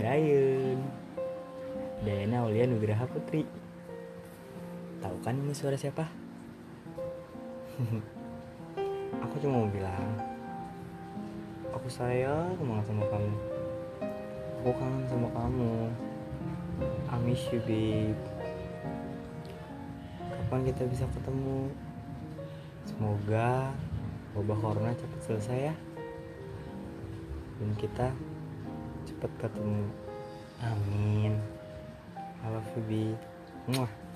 Dayun Dayana Aulia Nugraha Putri. Tahu kan ini suara siapa? Aku cuma mau bilang Aku sayang banget sama kamu. Aku kangen sama kamu. I miss you babe. Kapan kita bisa ketemu? Semoga wabah corona cepat selesai ya. Dan kita cepat ketemu Amin I love. Muah.